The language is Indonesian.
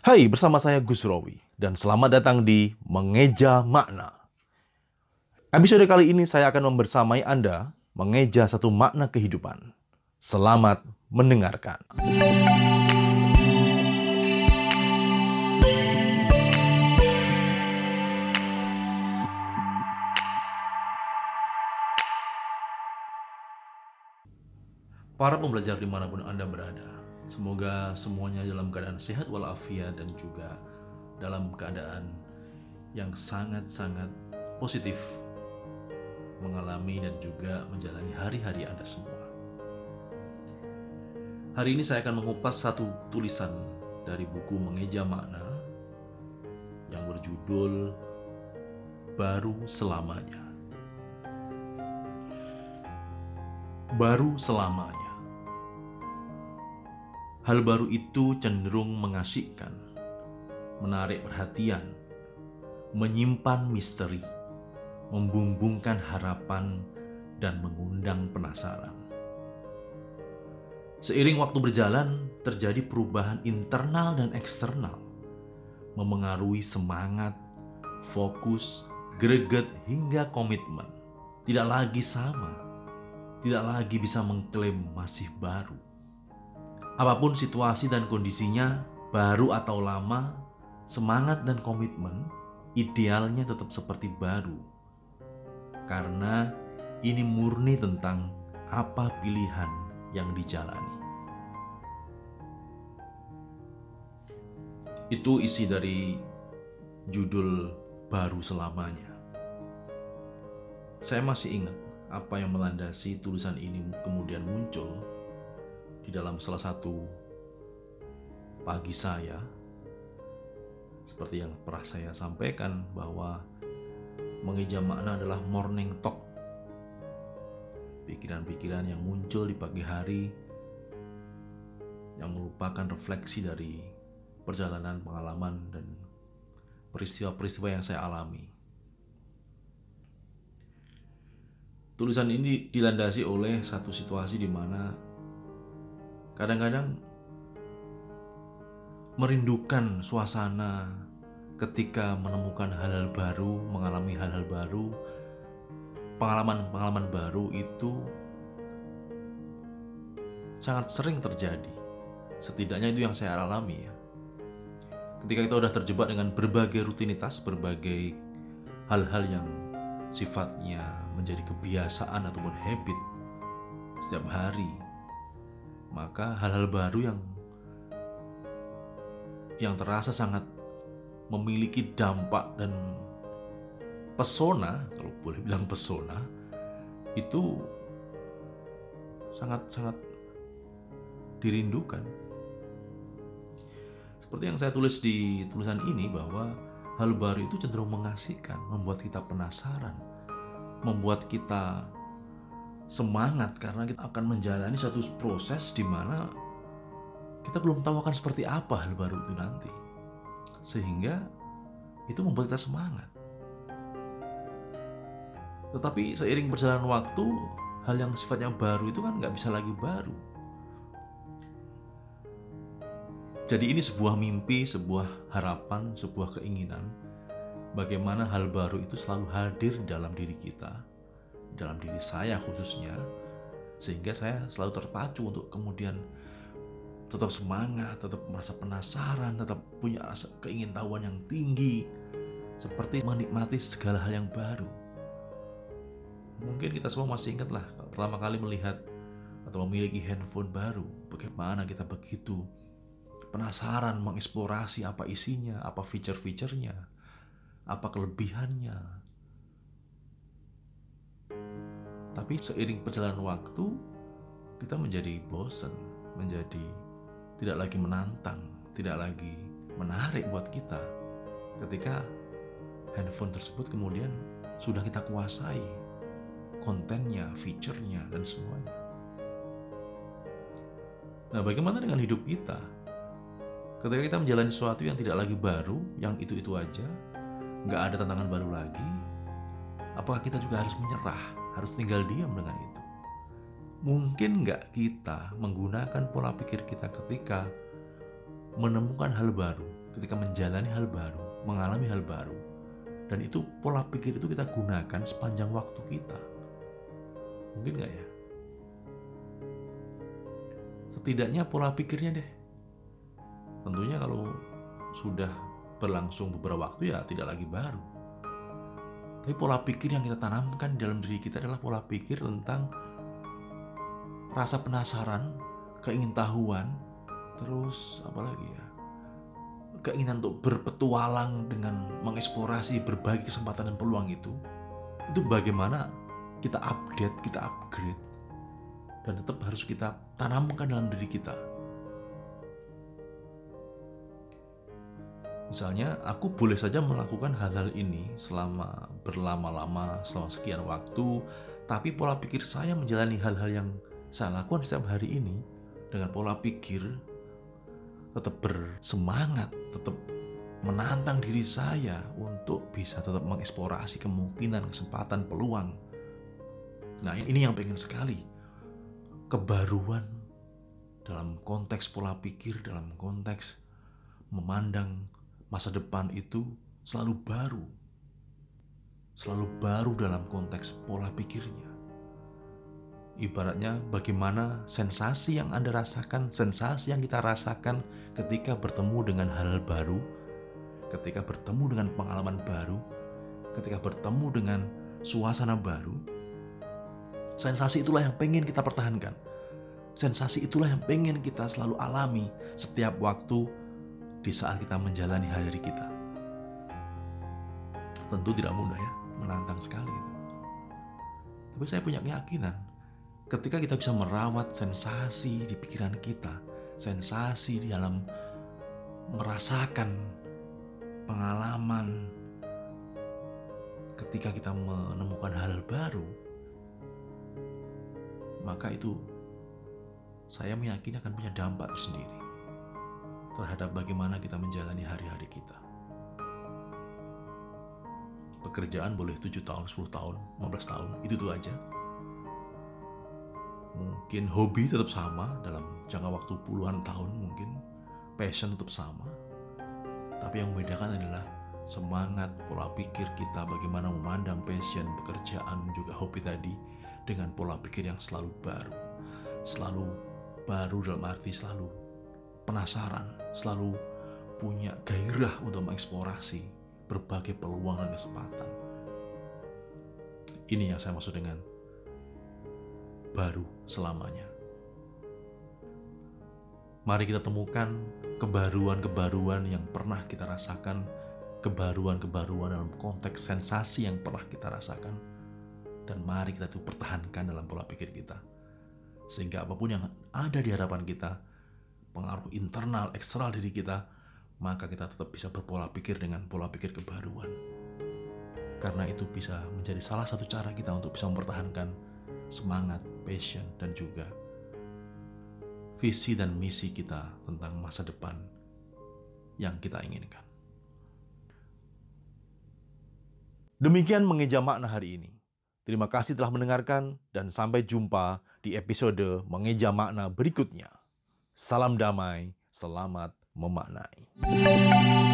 Hai, bersama saya Gus Rowi dan selamat datang di Mengeja Makna. Episode kali ini saya akan membersamai Anda mengeja satu makna kehidupan. Selamat mendengarkan. Para pembelajar di mana pun Anda berada, semoga semuanya dalam keadaan sehat walafiat dan juga dalam keadaan yang sangat-sangat positif mengalami dan juga menjalani hari-hari Anda semua. Hari ini saya akan mengupas satu tulisan dari buku Mengeja Makna yang berjudul Baru Selamanya. Baru selamanya. Hal baru itu cenderung mengasyikkan, menarik perhatian, menyimpan misteri, membumbungkan harapan, dan mengundang penasaran. Seiring waktu berjalan, terjadi perubahan internal dan eksternal, memengaruhi semangat, fokus, greget, hingga komitmen. Tidak lagi sama, tidak lagi bisa mengklaim masih baru Apa pun situasi dan kondisinya, baru atau lama, semangat dan komitmen idealnya tetap seperti baru. Karena ini murni tentang apa pilihan yang dijalani. Itu isi dari judul baru selamanya. Saya masih ingat apa yang melandasi tulisan ini kemudian muncul di dalam salah satu pagi saya seperti yang pernah saya sampaikan bahwa mengeja makna adalah morning talk pikiran-pikiran yang muncul di pagi hari yang merupakan refleksi dari perjalanan pengalaman dan peristiwa-peristiwa yang saya alami. Tulisan ini dilandasi oleh satu situasi di mana kadang-kadang merindukan suasana ketika menemukan hal-hal baru, mengalami hal-hal baru, pengalaman-pengalaman baru itu sangat sering terjadi. Setidaknya itu yang saya alami ya. Ketika kita sudah terjebak dengan berbagai rutinitas, berbagai hal-hal yang sifatnya menjadi kebiasaan ataupun habit setiap hari, maka hal-hal baru yang yang terasa sangat memiliki dampak dan pesona kalau boleh bilang pesona itu sangat-sangat dirindukan. Seperti yang saya tulis di tulisan ini bahwa hal baru itu cenderung mengasihkan membuat kita penasaran membuat kita semangat karena kita akan menjalani satu proses di mana kita belum tahu akan seperti apa hal baru itu nanti. Sehingga itu membuat kita semangat. Tetapi seiring berjalan waktu, hal yang sifatnya baru itu kan nggak bisa lagi baru. Jadi ini sebuah mimpi, sebuah harapan, sebuah keinginan bagaimana hal baru itu selalu hadir dalam diri kita dalam diri saya khususnya sehingga saya selalu terpacu untuk kemudian tetap semangat, tetap merasa penasaran, tetap punya rasa keingintahuan yang tinggi seperti menikmati segala hal yang baru. Mungkin kita semua masih ingat lah pertama kali melihat atau memiliki handphone baru, bagaimana kita begitu penasaran mengeksplorasi apa isinya, apa fitur-fiturnya, apa kelebihannya, Tapi seiring perjalanan waktu, kita menjadi bosan, menjadi tidak lagi menantang, tidak lagi menarik buat kita. Ketika handphone tersebut kemudian sudah kita kuasai kontennya, fiturnya, dan semuanya. Nah, bagaimana dengan hidup kita? Ketika kita menjalani sesuatu yang tidak lagi baru, yang itu-itu aja, nggak ada tantangan baru lagi, apakah kita juga harus menyerah? harus tinggal diam dengan itu. Mungkin nggak kita menggunakan pola pikir kita ketika menemukan hal baru, ketika menjalani hal baru, mengalami hal baru, dan itu pola pikir itu kita gunakan sepanjang waktu kita. Mungkin nggak ya? Setidaknya pola pikirnya deh. Tentunya kalau sudah berlangsung beberapa waktu ya tidak lagi baru. Tapi pola pikir yang kita tanamkan dalam diri kita adalah pola pikir tentang rasa penasaran, keingintahuan, terus apa lagi ya? Keinginan untuk berpetualang dengan mengeksplorasi berbagai kesempatan dan peluang itu. Itu bagaimana kita update, kita upgrade dan tetap harus kita tanamkan dalam diri kita Misalnya, aku boleh saja melakukan hal-hal ini selama berlama-lama, selama sekian waktu, tapi pola pikir saya menjalani hal-hal yang saya lakukan setiap hari ini dengan pola pikir tetap bersemangat, tetap menantang diri saya untuk bisa tetap mengeksplorasi kemungkinan, kesempatan, peluang. Nah, ini yang pengen sekali. Kebaruan dalam konteks pola pikir, dalam konteks memandang masa depan itu selalu baru. Selalu baru dalam konteks pola pikirnya. Ibaratnya bagaimana sensasi yang Anda rasakan, sensasi yang kita rasakan ketika bertemu dengan hal baru, ketika bertemu dengan pengalaman baru, ketika bertemu dengan suasana baru, sensasi itulah yang pengen kita pertahankan. Sensasi itulah yang pengen kita selalu alami setiap waktu di saat kita menjalani hari kita. Tentu tidak mudah ya, menantang sekali itu. Tapi saya punya keyakinan, ketika kita bisa merawat sensasi di pikiran kita, sensasi di dalam merasakan pengalaman ketika kita menemukan hal baru, maka itu saya meyakini akan punya dampak sendiri terhadap bagaimana kita menjalani hari-hari kita. Pekerjaan boleh 7 tahun, 10 tahun, 15 tahun, itu tuh aja. Mungkin hobi tetap sama dalam jangka waktu puluhan tahun mungkin. Passion tetap sama. Tapi yang membedakan adalah semangat, pola pikir kita bagaimana memandang passion, pekerjaan, juga hobi tadi dengan pola pikir yang selalu baru. Selalu baru dalam arti selalu penasaran, selalu punya gairah untuk mengeksplorasi berbagai peluang dan kesempatan. Ini yang saya maksud dengan baru selamanya. Mari kita temukan kebaruan-kebaruan yang pernah kita rasakan, kebaruan-kebaruan dalam konteks sensasi yang pernah kita rasakan, dan mari kita itu pertahankan dalam pola pikir kita. Sehingga apa pun yang ada di hadapan kita, pengaruh internal, eksternal diri kita, maka kita tetap bisa berpola pikir dengan pola pikir kebaruan. Karena itu bisa menjadi salah satu cara kita untuk bisa mempertahankan semangat, passion, dan juga visi dan misi kita tentang masa depan yang kita inginkan. Demikian mengeja makna hari ini. Terima kasih telah mendengarkan dan sampai jumpa di episode mengeja makna berikutnya. Salam damai, selamat memaknai.